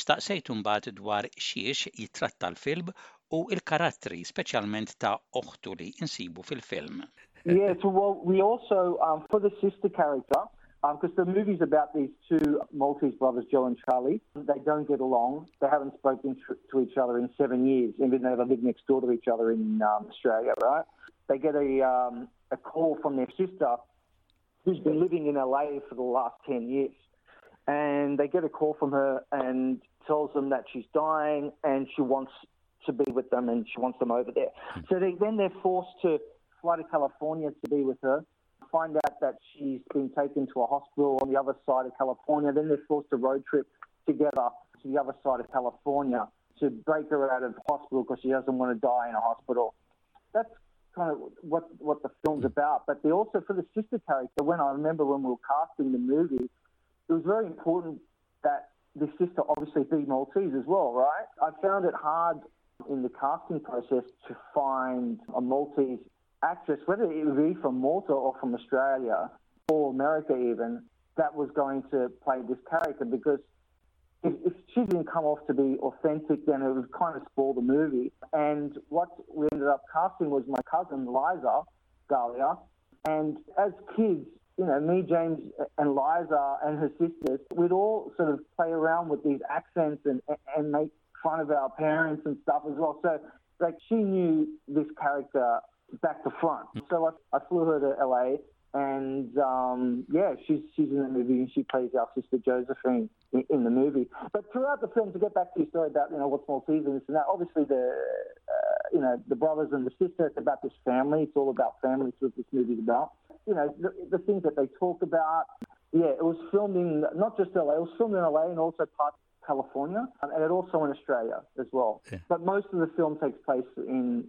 Staqsejtu mbagħad dwar xiex jittratta l-film u l-karattri, speċjalment ta' oħtu li nsibu fil-film. Yes, we also, for the sister character, because um, the movie's about these two Maltese brothers, Joe and Charlie. They don't get along. They haven't spoken to each other in seven years, even though they live next door to each other in um, Australia, right? They get a, um, a call from their sister who's been living in LA for the last 10 years. And they get a call from her and tells them that she's dying and she wants to be with them and she wants them over there. Hmm. So they, then they're forced to fly to California to be with her. Find out that she's been taken to a hospital on the other side of California. Then they're forced to road trip together to the other side of California to break her out of hospital because she doesn't want to die in a hospital. That's kind of what what the film's mm. about. But they also for the sister character. When I remember when we were casting the movie, it was very important that the sister obviously be Maltese as well, right? I found it hard in the casting process to find a Maltese actress, whether it be from Malta or from Australia or America even, that was going to play this character because if, if she didn't come off to be authentic, then it would kind of spoil the movie. And what we ended up casting was my cousin Liza Galia. And as kids, you know, me, James, and Liza and her sisters, we'd all sort of play around with these accents and, and make fun of our parents and stuff as well. So, like, she knew this character back to front. Mm. So I, I flew her to LA, and um, yeah, she's she's in the movie and she plays our sister Josephine in, in, the movie. But throughout the film, to get back to your story about you know what's more season this and that, obviously the uh, you know the brothers and the sister. It's about this family. It's all about family. That's what this movie's about. You know the, the things that they talk about. Yeah, it was filmed in not just LA. It was filmed in LA and also parts of California, um, and it also in Australia as well. Yeah. But most of the film takes place in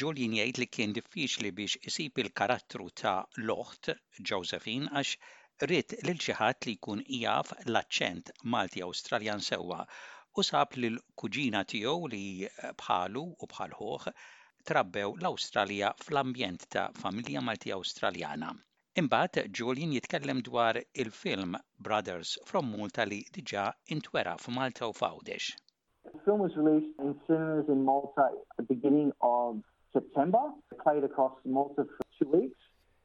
Julian jgħid li kien diffiċli biex isib il-karattru ta' l-oħt, Josephine, għax ried lil xi ħadd li jkun jaf l-aċċent Malti Awstraljan sewwa u sab lil kuġina tiegħu li bħalu u bħal ħuh trabbew l-Awstralja fl-ambjent ta' familja Malti Awstraljana. Imbagħad Julian jitkellem dwar il-film Brothers from Malta li diġà intwera f'Malta u f'Għawdex. The film was released in cinemas in Malta at the beginning of September. It played across Malta for two weeks.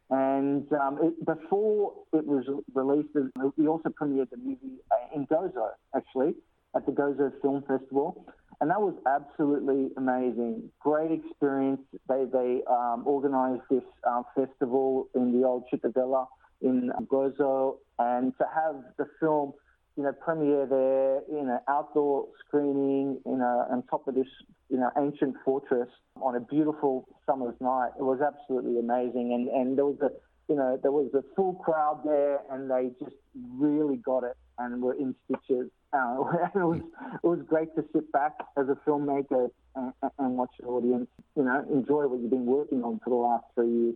And um, it, before it was released, we also premiered the movie uh, in Gozo, actually, at the Gozo Film Festival, and that was absolutely amazing. Great experience. They they um, organised this uh, festival in the old Cittadella in Gozo, and to have the film, you know, premiere there in an outdoor screening, you know, on top of this, you know, ancient fortress on a beautiful summer's night, it was absolutely amazing. And and there was a you know, there was a full crowd there and they just really got it and were in stitches. Uh, it was it was great to sit back as a filmmaker and, and watch the audience, you know, enjoy what you've been working on for the last three years.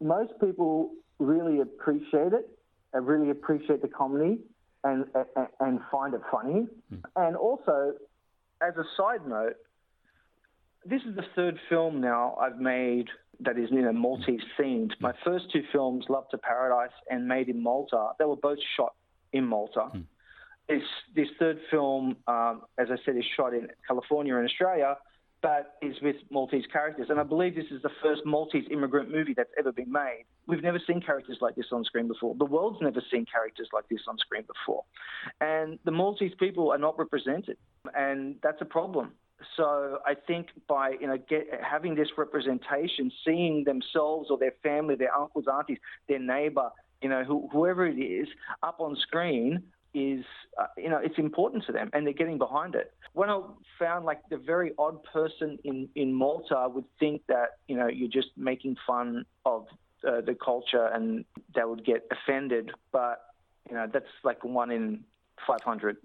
Most people really appreciate it. I uh, really appreciate the comedy and, and, and find it funny. Mm. And also, as a side note, this is the third film now I've made that is you know multi themed. Mm. My first two films, Love to Paradise and Made in Malta, they were both shot in Malta. Mm this this third film, um, as I said, is shot in California and Australia, but is with Maltese characters. And I believe this is the first Maltese immigrant movie that's ever been made. We've never seen characters like this on screen before. The world's never seen characters like this on screen before, and the Maltese people are not represented, and that's a problem. So I think by you know get, having this representation, seeing themselves or their family, their uncles, aunties, their neighbour, you know, whoever it is, up on screen, is, uh, you know, it's important to them and they're getting behind it. When I found like the very odd person in, in Malta would think that, you know, you're just making fun of uh, the culture and they would get offended, but, you know, that's like one in 500.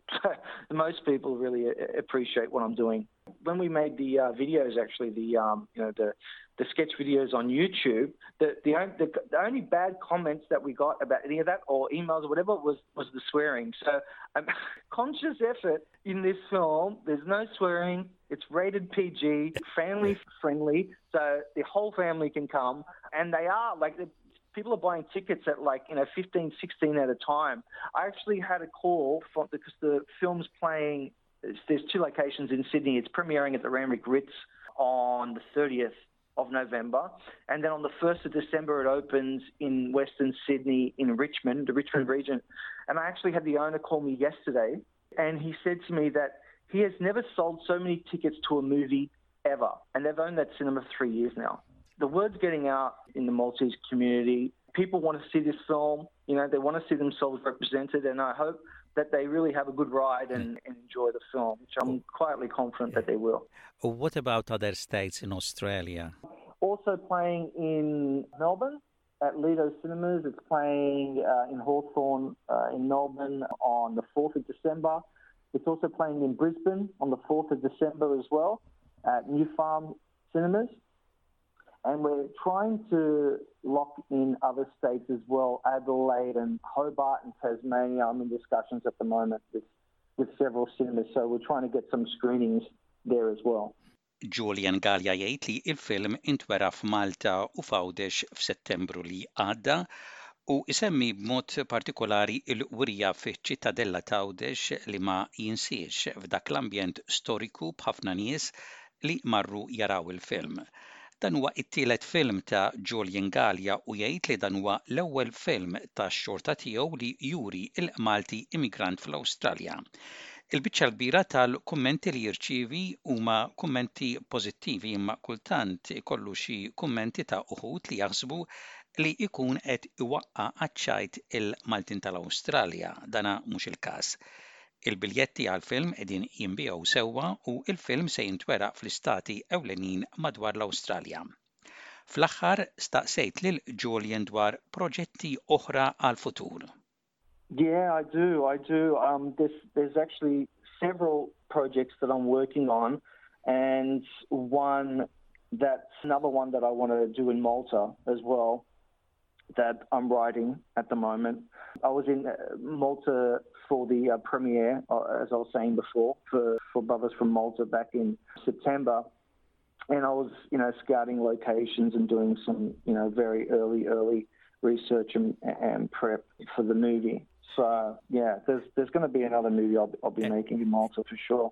Most people really appreciate what I'm doing. When we made the uh, videos, actually, the um, you know the the sketch videos on YouTube, the the, on, the the only bad comments that we got about any of that or emails or whatever was was the swearing. So, um, conscious effort in this film. There's no swearing. It's rated PG, family friendly, so the whole family can come. And they are like people are buying tickets at like you know 15, 16 at a time. I actually had a call from because the film's playing. There's two locations in Sydney. It's premiering at the Ramrick Ritz on the 30th of November, and then on the 1st of December it opens in Western Sydney in Richmond, the Richmond region. And I actually had the owner call me yesterday, and he said to me that he has never sold so many tickets to a movie ever, and they've owned that cinema for three years now the word's getting out in the Maltese community. People want to see this film. You know, they want to see themselves represented, and I hope that they really have a good ride and, and enjoy the film, which I'm quietly confident that they will. What about other states in Australia? Also playing in Melbourne at Lido Cinemas. It's playing uh, in Hawthorn uh, in Melbourne on the 4th of December. It's also playing in Brisbane on the 4th of December as well at New Farm Cinemas. And we're trying to lock in other states as well, Adelaide and Hobart and Tasmania. I'm in discussions at the moment with, with several cinemas, so we're trying to get some screenings there as well. Julian Galea jgħid li l-film intwera f'Malta u f'Għawdex f'Settembru li għadda u jsemmi b'mod partikolari l-wirja fiċ-Ċittadella t'Għawdex li ma jinsiex f'dak l-ambjent storiku b'ħafna nies li marru jaraw il-film. Dan huwa t-tielet film ta' Julian Galea u jgħid li dan huwa l-ewwel film tax-xorta tiegħu li juri l-Malti immigrant fl-Awstralja. Il-biċċa l-kbira tal-kummenti li jirċievi huma kummenti pożittivi imma kultant ikollu xi kummenti ta' uħud li jaħsbu li jkun qed iwaqqa' għaċ-ċajt il-Maltin tal-Awstralja, dana mhux il-każ. Il-biljetti għall-film qegħdin jinbiegħu sewwa u l-film se jintwera fl-istati ewlenin madwar l-Awstralja. Fl-aħħar staqsejt lil Julian dwar proġetti oħra għall-futur. Yeah, I do. I do. Um, there's, there's actually several projects that I'm working on, and one that's another one that I want to do in Malta as well that I'm writing at the moment. I was in uh, Malta for the uh, premiere, uh, as I was saying before, for, for Brothers from Malta back in September. And I was, you know, scouting locations and doing some, you know, very early, early research and, and prep for the movie. So yeah, there's there's going to be another movie I'll, I'll be and, making in Malta for sure.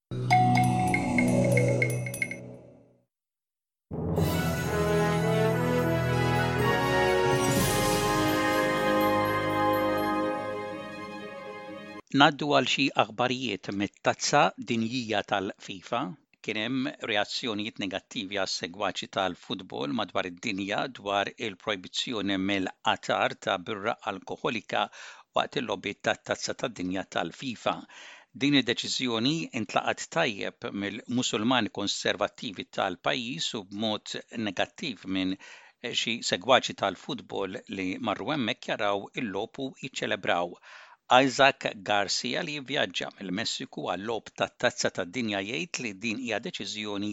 Ngħaddu għal xi aħbarijiet mit-Tazza Dinjija tal-FIFA. Kien hemm reazzjonijiet negattivi għas-segwaċi tal-futbol madwar id-dinja dwar il-projbizzjoni mill-Qatar ta' birra alkoħolika waqt il-logħbiet tat-Tazza tad-Dinja tal-FIFA. Din id-deċiżjoni intlaqgħet tajjeb mill-Musulmani konservattivi tal-pajjiż u b'mod negattiv minn xi segwaċi tal-futbol li marru hemmhekk jaraw il-logħob u jiċċelebraw. Isaac Garcia li jivvjaġġa mill-Messiku għal-logħob tat-Tazza tad-Dinja jgħid li din hija deċiżjoni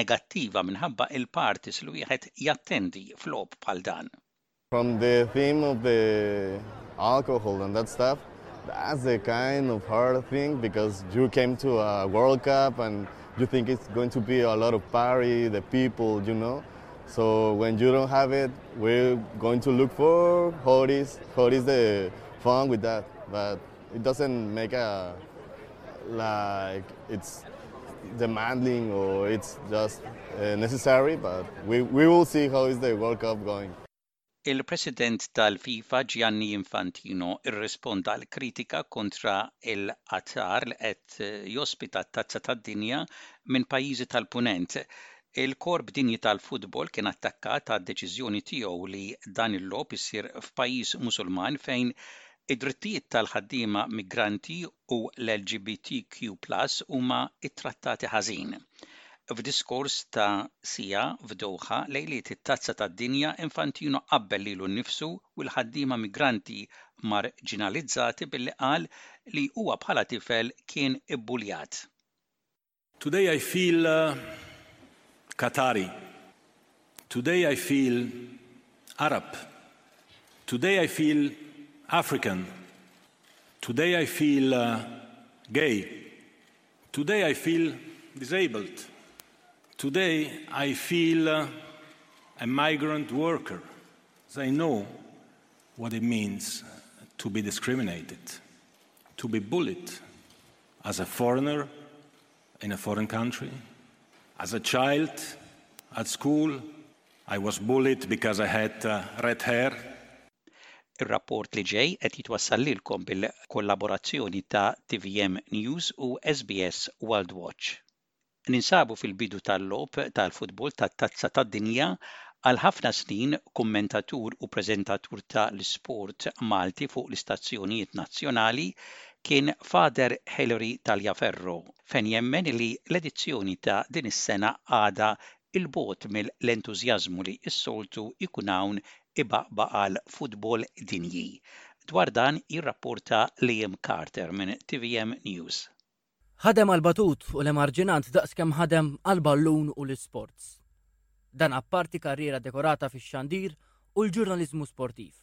negattiva minħabba il-parties li wieħed jattendi f'logħob bħal dan. From the theme of the alcohol and that stuff, that's a kind of hard thing because you came to a World Cup and you think it's going to be a lot of party, the people, you know. So when you don't have it, we're going to look for how is, the fun with that but It doesn't make a like it's demanding or it's just uh, necessary, but we, we will see how is the World Cup going. Il-President tal-FIFA Gianni Infantino rrisponda għal kritika kontra il-Qatar li qed jospita t-Tazza tad-Dinja minn pajjiżi tal-Punent. Il-korp dinji tal-futbol kien attakkat għad-deċiżjoni tiegħu li dan il-logħob isir f'pajjiż Musulman fejn Id-drittijiet tal-ħaddiema migranti u l-LGBTQ plus huma ttrattati ħażin. F'diskors ta' siegħa f'Doha lejliet it-Tazza tad-Dinja Infantino qabbel lilu nnifsu u l-ħaddiema migranti marġinalizzati billi qal li huwa bħala tifel kien ibbuljat. Today I feel uh, Qatari. Today I feel Arab. Today I feel African. Today I feel uh, gay. Today I feel disabled. Today I feel uh, a migrant worker. They know what it means uh, to be discriminated, to be bullied As a foreigner in a foreign country, as a child at school, I was bullied because I had uh, red hair. Ir-rapport li ġej qed jitwassal lilkom bil-kollaborazzjoni ta' tvm News u SBS World Watch. Ninsabu fil-bidu tal-logħob tal-futbol tat-Tazza tad-Dinja, għal ħafna snin kummentatur u preżentatur ta' l-isport Malti fuq l-istazzjonijiet nazzjonali kien Father Hilary Taliaferro, fejn jemmen li l-edizzjoni ta' din is-sena għadha 'l bogħod mill-entużjażmu li s-soltu jkun hawn ibaqbaq għal futbol dinji. Dwar dan jirrapporta Liam Carter minn tvm News. Ħadem għall-batut u l-emarġinant daqs kemm ħadem għall-ballun u l-isports. Dan apparti karriera dekorata fix-xandir u l-ġurnaliżmu sportiv,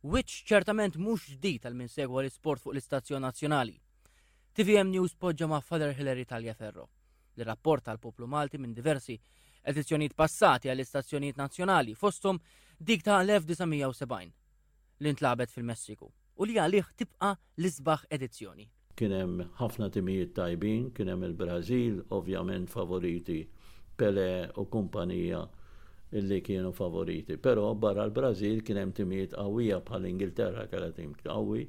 wiċċ ċertament mhux ġdid għal min segwa l-isport fuq l-istazzjon nazzjonali. TVM News poġġa ma' Father Hilary Taliaferro, li rapporta għal poplu Malti minn diversi edizzjonijiet passati għall-istazzjonijiet nazzjonali, fosthom dik ta' l-1970. li ntlagħbet fil-Messiku u li għalih tibqa' l-isbaħ edizzjoni. Kien hemm ħafna timijiet tajbin, kien hemm il-Brażil ovvjament favoriti, Pelé u kumpanija li kienu favoriti. Però barra l-Brażil kien hemm timijiet qawwija bħall-Ingilterra kellha tim qawwi,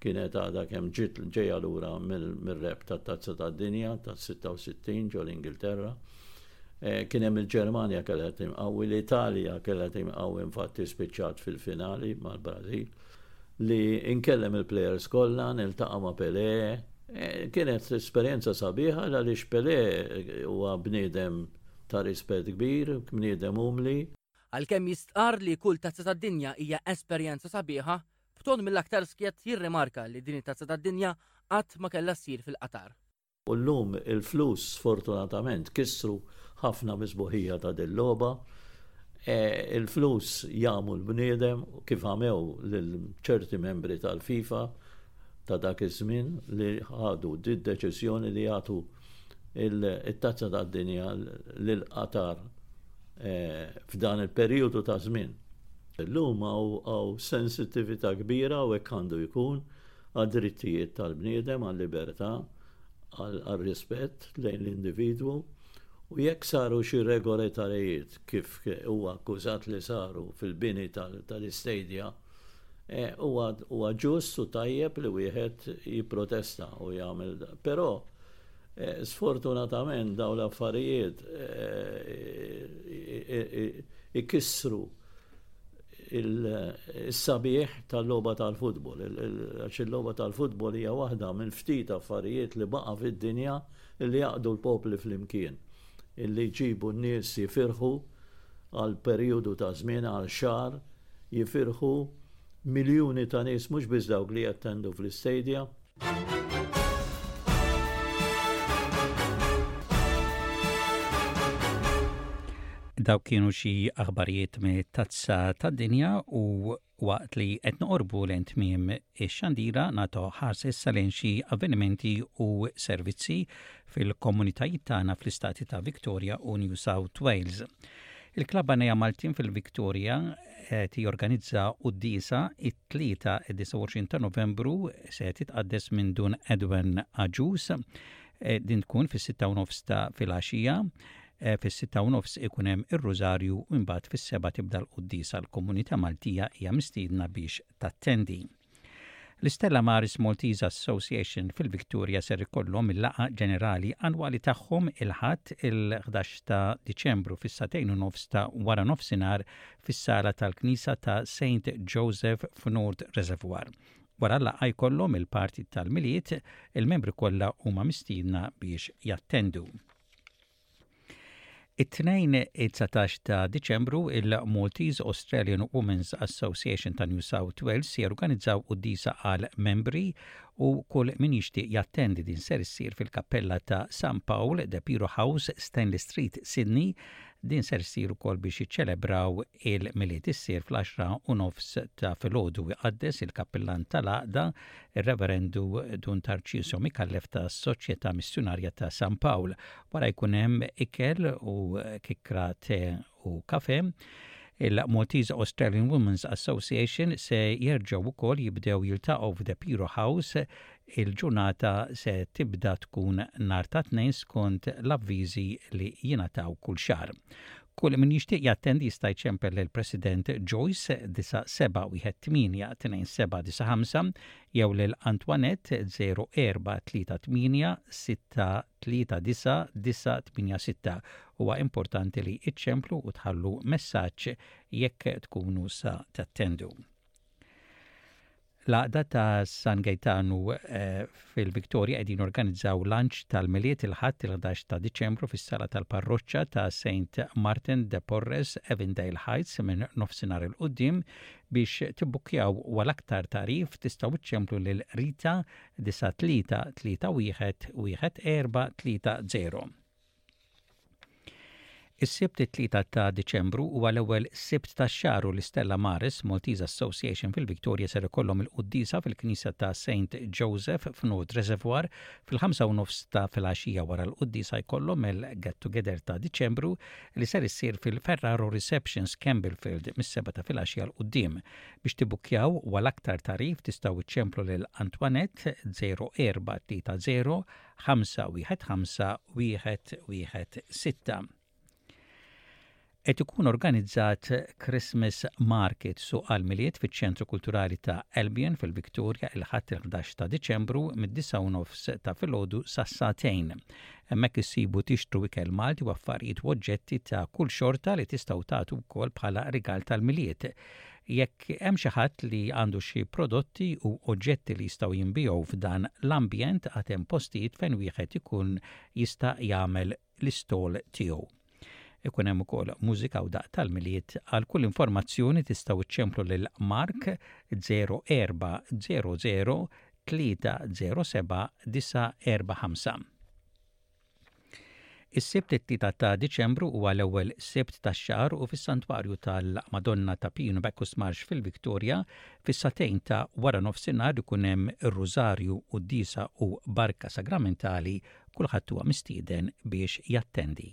kienet għadha kemm ġiet ġejja lura mir-rebħ tat-Tazza tad-Dinja tas-66 ġol-Ingilterra. Kien hemm il-Ġermanja kellha tim qawwi, l-Italja kellha tim qawwi infatti spiċċat fil-finali mal-Brażil, li nkellem il-plejers kollha, niltaqa' ma' Pelé. Kienet esperjenza sabiħa għaliex Pelé huwa bniedem ta' rispett kbir, bniedem umli. Għalkemm jistqarr li kull Tazza tad-Dinja hija esperjenza sabiħa, b'ton mill-aktar skjett jirrimarka li din it-Tazza tad-Dinja qatt ma kellha ssir fil-Qatar. U llum il-flus sfortunatament kissru ħafna mis-sbuħija ta' din logħba. Il-flus jagħmu l-bniedem kif għamew lil ċerti membri tal-FIFA ta' dak iż-żmien li ħadu d-deċiżjoni li jagħtu it-Tazza tad-Dinja lil Qatar f'dan il-perijodu ta' żmien. Illum hawn sensitività kbira u hekk għandu jkun għad-drittijiet tal-bniedem, għal-libertà, għar-rispett lejn l-individwu, u jekk saru xi irregoritarijiet kif huwa akkużat li saru fil-bini tal-istadja, huwa ġust u tajjeb li wieħed jipprotesta u jagħmel. Però, sfortunatament, dawn l-affarijiet ikissru. il-sabiħ tal-logħba tal-futbol. Għax il-logħba tal-futbol hija waħda minn ftit affarijiet li baqa' fid-dinja li jaqdu l-popli flimkien, illi jġibu n-nies jifirħu għal perjodu ta' żmien għal xahar, jifirħu miljuni ta' nies mhux biss dawk li jattendu fl-istadja. Dawk kienu xi aħbarijiet me tazza tad-dinja u waqt li qed noqorbu lejn tmiem ix-xandira nagħtu ħarsa issa lejn xi avvenimenti u servizzi fil-komunitajiet tagħna fl-istati ta' Victoria u New South Wales. Il-Klab Għanija Maltin fil-Victoria qed jorganizza quddiesa t-Tlieta id-29 ta' Novembru se titqaddes minn Dun Edwen Agius. Din tkun fis-sitta u nofs ta' filgħaxija. Fis-sitta u nofs ikun hemm ir-Rużarju u mbagħad fis-seba' tibda l-quddiesa. L-komunità Maltija hija mistiedna biex tattendi. L-Stella Maris Maltese Association fil-Victoria ser ikollhom il-laqgħa ġenerali annwali tagħhom il-Ħadd il-11 ta' Diċembru fis-sagħtejn u nofs ta' wara nofsinhar fis-sala tal-Knisa ta' Saint Joseph f'North Reservoir. Wara l-laqgħa jkollhom il-party tal-Milied, il-membri kollha huma mistiedna biex jattendu. It-Tnejn it-19 ta' Diċembru, il-Maltese Australian Women's Association ta' New South Wales jorganizzaw quddisa għal membri u kull min jixtieq jattendi din ser issir fil-Kappella ta' San Pawl, De Piro House, Stanley Street, Sydney. Din ser issir ukoll biex jiċċelebraw Il-Milied issir fl-għaxra u nofs ta' filgħodu u jqaddes il-Kappillan tal-Għaqda, ir-Reverendu Dun Tarċisio Micallef tas-Soċjetà Missjunarja ta' San Pawl. Wara jkun hemm ikel u kikra te u kafè. Il-Maltese Australian Women's Association se jerġgħu wkoll jibdew jiltaqgħu f'De Piro House Il-ġurnata se tibda tkun nhar ta' Tnejn skont l-avviżi li jingħataw kull xahar. Kull min jixtieq jattendi jista' jċempel lill-President Joyce, 9718295, jew lil Antoinette, 04386399986. Huwa importanti li iċċemplu u tħallu messaġġ jekk tkunu sa tattendu. L-Għaqda ta' San Gejtanu fil-Victoria qegħdin organizzaw lanċ tal-Milied il-Ħadd il-11 ta' Diċembru fis-sala tal-Parroċċa ta' Saint Martin de Porres, Avondale Heights minn nofsinhar 'il quddiem. Biex tibbukkjaw u għal aktar tagħrif tistgħu iċċemplu lil Rita 9331 1430. Is-Sibt it-Tlieta ta' Diċembru huwa l-ewwel Sibt tax-xahar u l-Stella Maris Maltese Association fil-Victoria ser ikollhom il-quddiesa fil-Knisja ta' Saint Joseph f'North Reservoir fil-ħamsa u nofs ta' filgħaxija wara l-quddiesa jkollhom il-Get Together ta' Diċembru li ser issir fil-Ferraro Receptions Campbellfield mis-sebgħa ta' filgħaxija 'l quddiem. Biex tibbukkjaw u għal aktar tagħrif tistgħu iċċemplu lil Antoinette 0430 515-116. Qed ikun organizzat Christmas Market su għal-miliet fiċ-Ċentru Kulturali ta' Albion fil-Victoria il-ħadd il-11 ta' Diċembru mid-9 ta' filgħodu sas-satejn. Hemmhekk issibu tixtru ikel Malti u affarijiet u oġġetti ta' kull xorta li tistgħu tagħtu wkoll bħala rigal tal-miliet. Jekk hemm xi ħadd li għandu xi prodotti u oġġetti li jistgħu jinbiegħu f'dan l-ambjent għad hemm postijiet fejn wieħed ikun jista' jagħmel l-istall tiegħu. Ikun hemm ukoll mużika u daqq tal-Milied. Għal kull informazzjoni tistgħu ċċemplu lil Mark 0400 307 945. Is-Sibt it-Tlieta ta' Diċembru huwa l-ewwel Sibt tax-xahar u fis-Santwarju tal-Madonna ta' Pinu Bacchus Marsh fil-Victoria, fis-sagħtejn ta' waranofsinhar ikun hemm ir-Rużarju, quddiesa u barka sagramentali, kulħadd huwa mistieden biex jattendi.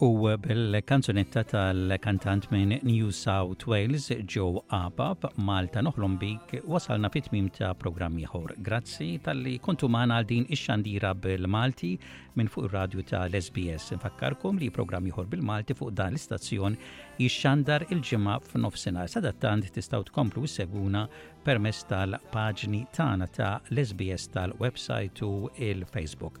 U bil-kanzunetta tal-kantant minn New South Wales, Joe Abab, Malta noħlom bik, wasalna fit tmim ta' programm ieħor. Grazzi tal-li kontu maħna għal din ix-xandira bil-Malti minn fuq ir-radju ta' l-SBS. Infakkarkom li programm ieħor bil-Malti fuq dan l-istazzjon jixxandar il-ġimgħa f'nofsinhar. Sadattant tistgħu tkomplu seguna permess tal-paġni tagħna ta' l-SBS tal-website u il-Facebook.